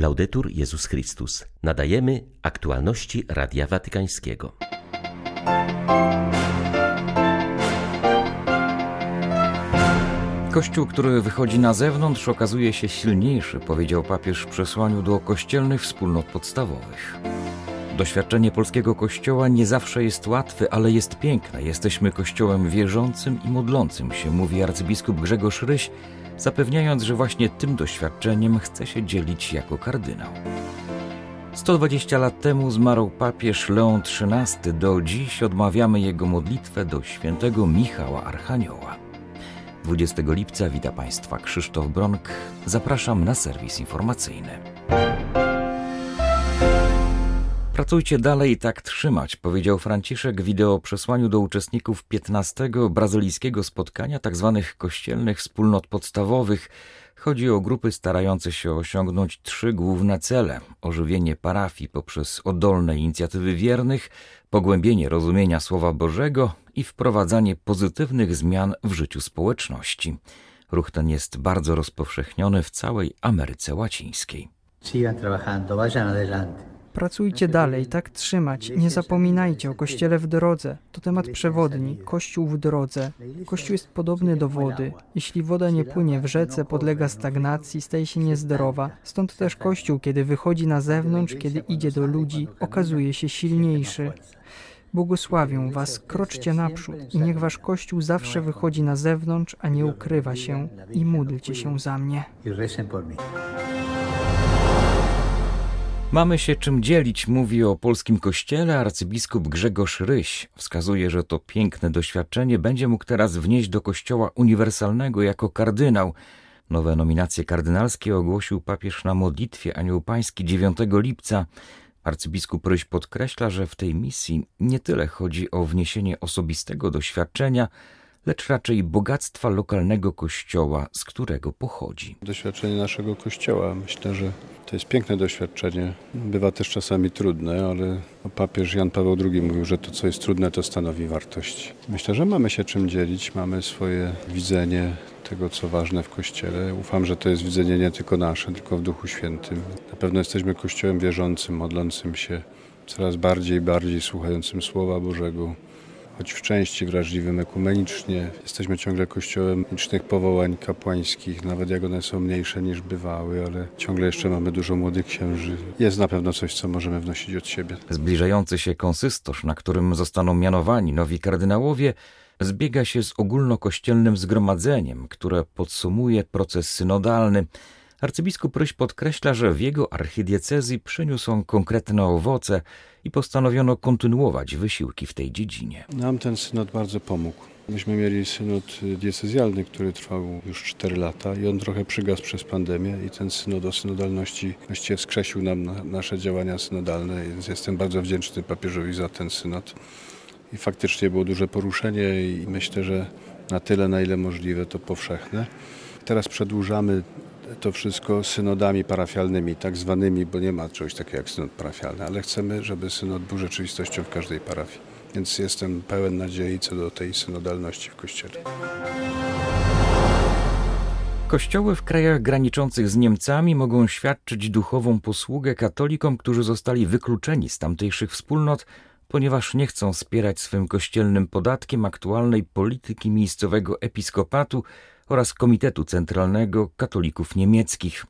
Laudetur Jezus Chrystus. Nadajemy aktualności Radia Watykańskiego. Kościół, który wychodzi na zewnątrz, okazuje się silniejszy, powiedział papież w przesłaniu do kościelnych wspólnot podstawowych. Doświadczenie polskiego kościoła nie zawsze jest łatwe, ale jest piękne. Jesteśmy kościołem wierzącym i modlącym się, mówi arcybiskup Grzegorz Ryś, zapewniając, że właśnie tym doświadczeniem chce się dzielić jako kardynał. 120 lat temu zmarł papież Leon XIII. Do dziś odmawiamy jego modlitwę do świętego Michała Archanioła. 20 lipca wita Państwa Krzysztof Bronk. Zapraszam na serwis informacyjny. Pracujcie dalej i tak trzymać, powiedział Franciszek w wideo przesłaniu do uczestników 15 brazylijskiego spotkania tzw. Tak kościelnych wspólnot podstawowych. Chodzi o grupy starające się osiągnąć trzy główne cele: ożywienie parafii poprzez oddolne inicjatywy wiernych, pogłębienie rozumienia Słowa Bożego i wprowadzanie pozytywnych zmian w życiu społeczności. Ruch ten jest bardzo rozpowszechniony w całej Ameryce Łacińskiej. Sigan trabajando, vayan adelante. Pracujcie dalej, tak trzymać. Nie zapominajcie o Kościele w drodze. To temat przewodni. Kościół w drodze. Kościół jest podobny do wody. Jeśli woda nie płynie w rzece, podlega stagnacji, staje się niezdrowa. Stąd też Kościół, kiedy wychodzi na zewnątrz, kiedy idzie do ludzi, okazuje się silniejszy. Błogosławię Was, kroczcie naprzód i niech Wasz Kościół zawsze wychodzi na zewnątrz, a nie ukrywa się i módlcie się za mnie. Mamy się czym dzielić, mówi o polskim kościele arcybiskup Grzegorz Ryś. Wskazuje, że to piękne doświadczenie będzie mógł teraz wnieść do kościoła uniwersalnego jako kardynał. Nowe nominacje kardynalskie ogłosił papież na modlitwie Anioł Pański 9 lipca. Arcybiskup Ryś podkreśla, że w tej misji nie tyle chodzi o wniesienie osobistego doświadczenia, lecz raczej bogactwa lokalnego kościoła, z którego pochodzi. Doświadczenie naszego kościoła, myślę, że to jest piękne doświadczenie. Bywa też czasami trudne, ale papież Jan Paweł II mówił, że to, co jest trudne, to stanowi wartość. Myślę, że mamy się czym dzielić, mamy swoje widzenie tego, co ważne w Kościele. Ufam, że to jest widzenie nie tylko nasze, tylko w Duchu Świętym. Na pewno jesteśmy Kościołem wierzącym, modlącym się, coraz bardziej i bardziej słuchającym Słowa Bożego choć w części wrażliwym ekumenicznie. Jesteśmy ciągle kościołem licznych powołań kapłańskich, nawet jak one są mniejsze niż bywały, ale ciągle jeszcze mamy dużo młodych księży. Jest na pewno coś, co możemy wnosić od siebie. Zbliżający się konsystorz, na którym zostaną mianowani nowi kardynałowie, zbiega się z ogólnokościelnym zgromadzeniem, które podsumuje proces synodalny. Arcybiskup Ryś podkreśla, że w jego archidiecezji przyniósł on konkretne owoce i postanowiono kontynuować wysiłki w tej dziedzinie. Nam ten synod bardzo pomógł. Myśmy mieli synod diecezjalny, który trwał już 4 lata i on trochę przygasł przez pandemię i ten synod o synodalności właściwie wskrzesił nam na nasze działania synodalne, więc jestem bardzo wdzięczny papieżowi za ten synod. I faktycznie było duże poruszenie i myślę, że na tyle, na ile możliwe, to powszechne. Teraz przedłużamy to wszystko synodami parafialnymi, tak zwanymi, bo nie ma czegoś takiego jak synod parafialny, ale chcemy, żeby synod był rzeczywistością w każdej parafii. Więc jestem pełen nadziei co do tej synodalności w Kościele. Kościoły w krajach graniczących z Niemcami mogą świadczyć duchową posługę katolikom, którzy zostali wykluczeni z tamtejszych wspólnot, ponieważ nie chcą wspierać swym kościelnym podatkiem aktualnej polityki miejscowego episkopatu oraz Komitetu Centralnego Katolików Niemieckich.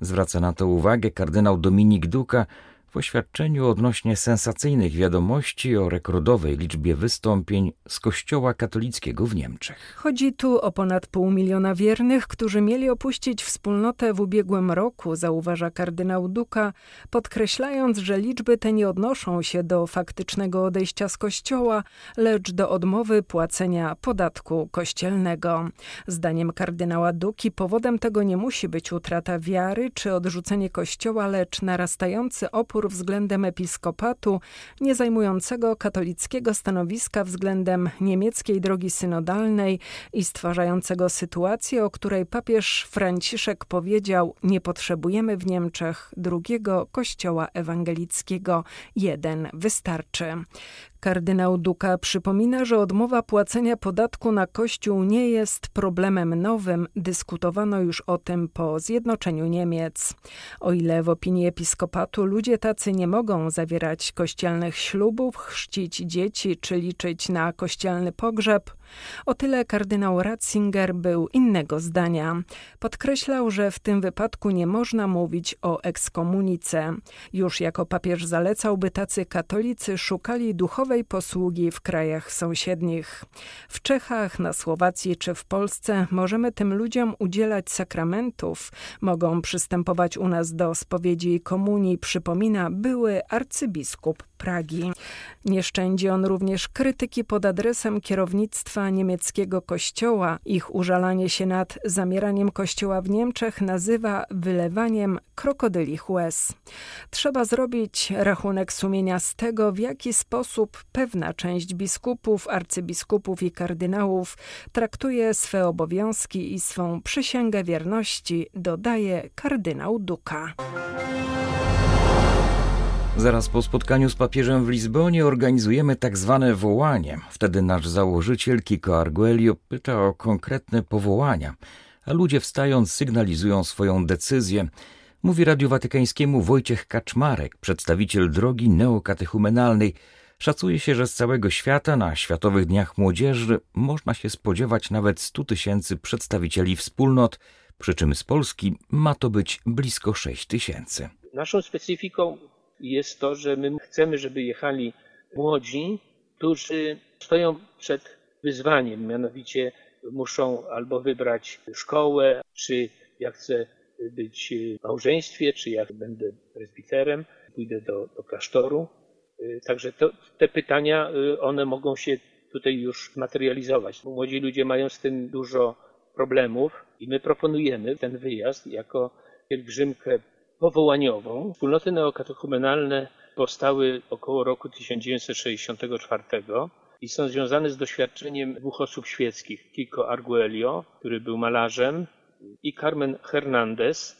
Zwraca na to uwagę kardynał Dominik Duka, w oświadczeniu odnośnie sensacyjnych wiadomości o rekordowej liczbie wystąpień z Kościoła katolickiego w Niemczech. Chodzi tu o ponad pół miliona wiernych, którzy mieli opuścić wspólnotę w ubiegłym roku, zauważa kardynał Duka, podkreślając, że liczby te nie odnoszą się do faktycznego odejścia z Kościoła, lecz do odmowy płacenia podatku kościelnego. Zdaniem kardynała Duki powodem tego nie musi być utrata wiary czy odrzucenie Kościoła, lecz narastający opór opór względem episkopatu, nie zajmującego katolickiego stanowiska względem niemieckiej drogi synodalnej i stwarzającego sytuację, o której papież Franciszek powiedział: Nie potrzebujemy w Niemczech drugiego kościoła ewangelickiego, jeden wystarczy. Kardynał Duka przypomina, że odmowa płacenia podatku na Kościół nie jest problemem nowym. Dyskutowano już o tym po zjednoczeniu Niemiec. O ile w opinii episkopatu ludzie tacy nie mogą zawierać kościelnych ślubów, chrzcić dzieci czy liczyć na kościelny pogrzeb, o tyle kardynał Ratzinger był innego zdania. Podkreślał, że w tym wypadku nie można mówić o ekskomunice. Już jako papież zalecał, by tacy katolicy szukali duchowej posługi w krajach sąsiednich. W Czechach, na Słowacji czy w Polsce możemy tym ludziom udzielać sakramentów, mogą przystępować u nas do spowiedzi i komunii, przypomina były arcybiskup Pragi. Nie szczędzi on również krytyki pod adresem kierownictwa niemieckiego kościoła. Ich użalanie się nad zamieraniem kościoła w Niemczech nazywa wylewaniem krokodylich łez. Trzeba zrobić rachunek sumienia z tego, w jaki sposób pewna część biskupów, arcybiskupów i kardynałów traktuje swe obowiązki i swą przysięgę wierności, dodaje kardynał Duka. Zaraz po spotkaniu z papieżem w Lizbonie organizujemy tak zwane wołanie. Wtedy nasz założyciel Kiko Arguelio pyta o konkretne powołania, a ludzie wstając sygnalizują swoją decyzję. Mówi Radiu Watykańskiemu Wojciech Kaczmarek, przedstawiciel drogi neokatechumenalnej. Szacuje się, że z całego świata na Światowych Dniach Młodzieży można się spodziewać nawet 100 tysięcy przedstawicieli wspólnot, przy czym z Polski ma to być blisko 6 tysięcy. Naszą specyfiką jest to, że my chcemy, żeby jechali młodzi, którzy stoją przed wyzwaniem, mianowicie muszą albo wybrać szkołę, czy ja chcę być w małżeństwie, czy ja będę presbiterem, pójdę do, do klasztoru. Także to, te pytania, one mogą się tutaj już materializować. Młodzi ludzie mają z tym dużo problemów i my proponujemy ten wyjazd jako pielgrzymkę powołaniową. Wspólnoty neokatechumenalne powstały około roku 1964 i są związane z doświadczeniem dwóch osób świeckich. Kiko Arguello, który był malarzem i Carmen Hernandez.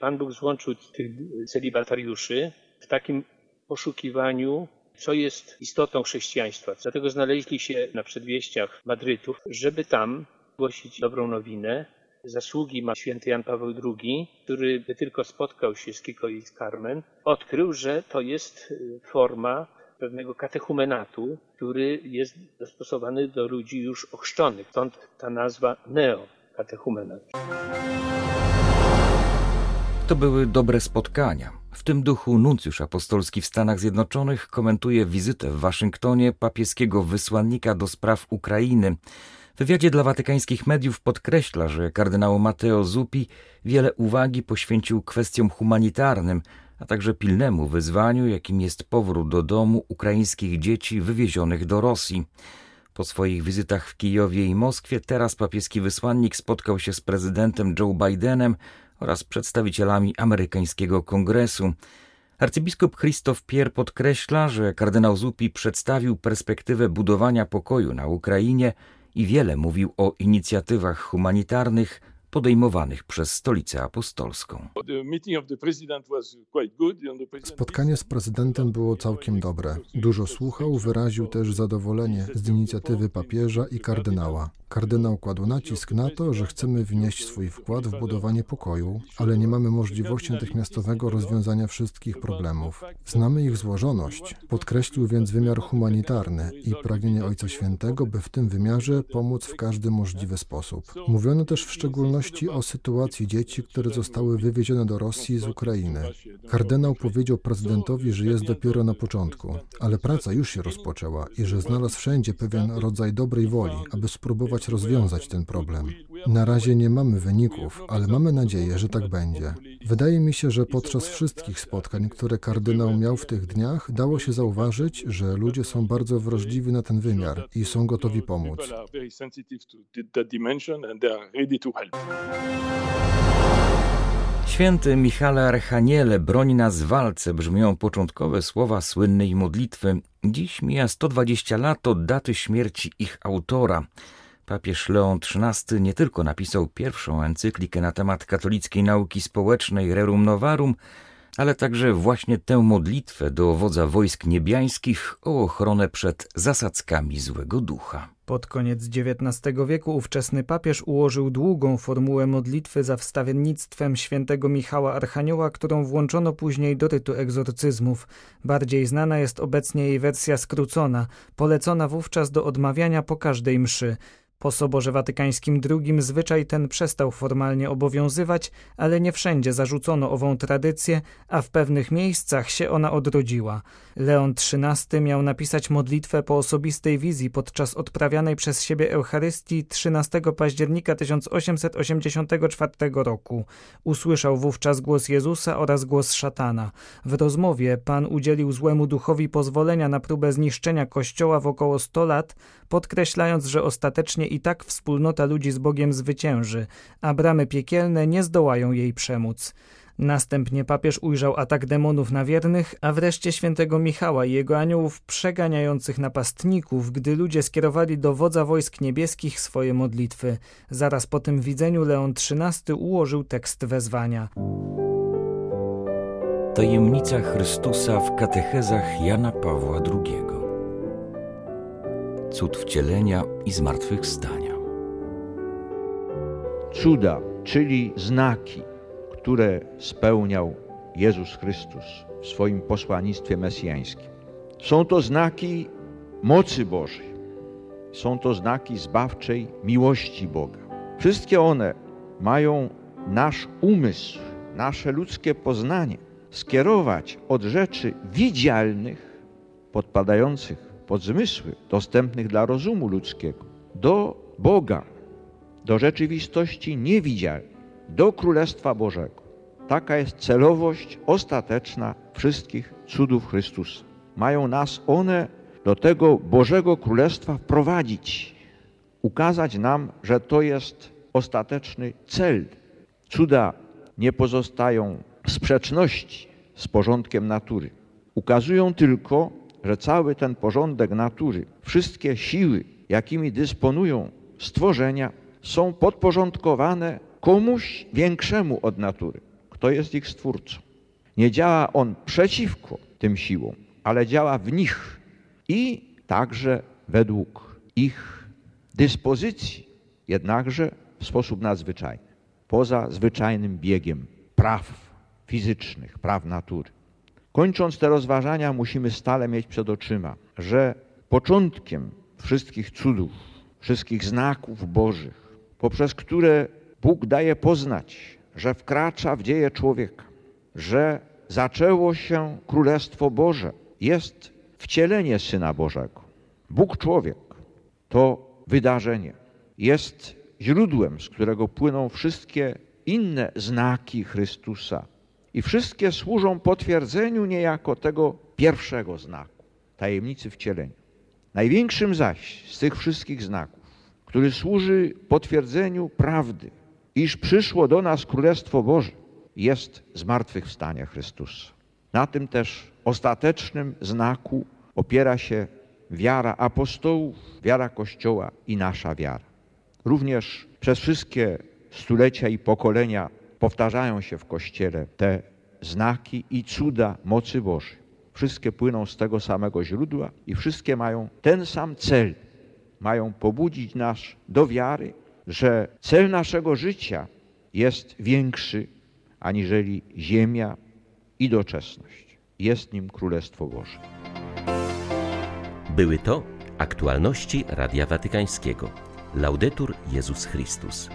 Pan Bóg złączył tych celibatariuszy w takim poszukiwaniu, co jest istotą chrześcijaństwa. Dlatego znaleźli się na przedwieściach Madrytów, żeby tam głosić dobrą nowinę, zasługi ma święty Jan Paweł II, który by tylko spotkał się z Kiko i z Carmen, odkrył, że to jest y, forma pewnego katechumenatu, który jest dostosowany do ludzi już ochrzczonych. Stąd ta nazwa neokatechumenat. To były dobre spotkania. W tym duchu nuncjusz apostolski w Stanach Zjednoczonych komentuje wizytę w Waszyngtonie papieskiego wysłannika do spraw Ukrainy. Wywiadzie dla watykańskich mediów podkreśla, że kardynał Matteo Zuppi wiele uwagi poświęcił kwestiom humanitarnym, a także pilnemu wyzwaniu, jakim jest powrót do domu ukraińskich dzieci wywiezionych do Rosji. Po swoich wizytach w Kijowie i Moskwie teraz papieski wysłannik spotkał się z prezydentem Joe Bidenem oraz przedstawicielami amerykańskiego kongresu. Arcybiskup Christoph Pier podkreśla, że kardynał Zuppi przedstawił perspektywę budowania pokoju na Ukrainie i wiele mówił o inicjatywach humanitarnych podejmowanych przez Stolicę Apostolską. Spotkanie z prezydentem było całkiem dobre. Dużo słuchał, wyraził też zadowolenie z inicjatywy papieża i kardynała. Kardynał kładł nacisk na to, że chcemy wnieść swój wkład w budowanie pokoju, ale nie mamy możliwości natychmiastowego rozwiązania wszystkich problemów. Znamy ich złożoność. Podkreślił więc wymiar humanitarny i pragnienie Ojca Świętego, by w tym wymiarze pomóc w każdy możliwy sposób. Mówiono też w szczególności o sytuacji dzieci, które zostały wywiezione do Rosji z Ukrainy. Kardynał powiedział prezydentowi, że jest dopiero na początku, ale praca już się rozpoczęła i że znalazł wszędzie pewien rodzaj dobrej woli, aby spróbować rozwiązać ten problem. Na razie nie mamy wyników, ale mamy nadzieję, że tak będzie. Wydaje mi się, że podczas wszystkich spotkań, które kardynał miał w tych dniach, dało się zauważyć, że ludzie są bardzo wrażliwi na ten wymiar i są gotowi pomóc. Święty Michale Archaniele, broń nas w walce, brzmią początkowe słowa słynnej modlitwy. Dziś mija 120 lat od daty śmierci ich autora. Papież Leon XIII nie tylko napisał pierwszą encyklikę na temat katolickiej nauki społecznej Rerum Novarum, ale także właśnie tę modlitwę do wodza wojsk niebiańskich o ochronę przed zasadzkami złego ducha. Pod koniec XIX wieku ówczesny papież ułożył długą formułę modlitwy za wstawiennictwem świętego Michała Archanioła, którą włączono później do rytu egzorcyzmów. Bardziej znana jest obecnie jej wersja skrócona, polecona wówczas do odmawiania po każdej mszy. Po Soborze Watykańskim II zwyczaj ten przestał formalnie obowiązywać, ale nie wszędzie zarzucono ową tradycję, a w pewnych miejscach się ona odrodziła. Leon XIII miał napisać modlitwę po osobistej wizji podczas odprawianej przez siebie Eucharystii 13 października 1884 roku. Usłyszał wówczas głos Jezusa oraz głos szatana. W rozmowie Pan udzielił złemu duchowi pozwolenia na próbę zniszczenia kościoła w około 100 lat, podkreślając, że ostatecznie i tak wspólnota ludzi z Bogiem zwycięży, a bramy piekielne nie zdołają jej przemóc. Następnie papież ujrzał atak demonów na wiernych, a wreszcie świętego Michała i jego aniołów przeganiających napastników, gdy ludzie skierowali do wodza wojsk niebieskich swoje modlitwy. Zaraz po tym widzeniu Leon XIII ułożył tekst wezwania. Tajemnica Chrystusa w katechezach Jana Pawła II. Cud wcielenia i zmartwychwstania. Cuda, czyli znaki, które spełniał Jezus Chrystus w swoim posłannictwie mesjańskim. Są to znaki mocy Bożej, są to znaki zbawczej miłości Boga. Wszystkie one mają nasz umysł, nasze ludzkie poznanie skierować od rzeczy widzialnych, podpadających pod zmysły, dostępnych dla rozumu ludzkiego, do Boga, do rzeczywistości niewidzialnej do Królestwa Bożego. Taka jest celowość ostateczna wszystkich cudów Chrystusa. Mają nas one do tego Bożego Królestwa wprowadzić, ukazać nam, że to jest ostateczny cel. Cuda nie pozostają w sprzeczności z porządkiem natury. Ukazują tylko, że cały ten porządek natury, wszystkie siły, jakimi dysponują stworzenia, są podporządkowane komuś większemu od natury, kto jest ich stwórcą. Nie działa on przeciwko tym siłom, ale działa w nich i także według ich dyspozycji, jednakże w sposób nadzwyczajny, poza zwyczajnym biegiem praw fizycznych, praw natury. Kończąc te rozważania, musimy stale mieć przed oczyma, że początkiem wszystkich cudów, wszystkich znaków Bożych, poprzez które Bóg daje poznać, że wkracza w dzieje człowieka, że zaczęło się Królestwo Boże, jest wcielenie Syna Bożego. Bóg człowiek to wydarzenie, jest źródłem, z którego płyną wszystkie inne znaki Chrystusa. I wszystkie służą potwierdzeniu niejako tego pierwszego znaku, tajemnicy wcielenia. Największym zaś z tych wszystkich znaków, który służy potwierdzeniu prawdy, iż przyszło do nas Królestwo Boże, jest zmartwychwstanie Chrystusa. Na tym też ostatecznym znaku opiera się wiara apostołów, wiara Kościoła i nasza wiara. Również przez wszystkie stulecia i pokolenia powtarzają się w Kościele te znaki i cuda mocy Bożej. Wszystkie płyną z tego samego źródła i wszystkie mają ten sam cel. Mają pobudzić nas do wiary że cel naszego życia jest większy aniżeli ziemia i doczesność. Jest nim Królestwo Boże. Były to aktualności Radia Watykańskiego. Laudetur Jezus Chrystus.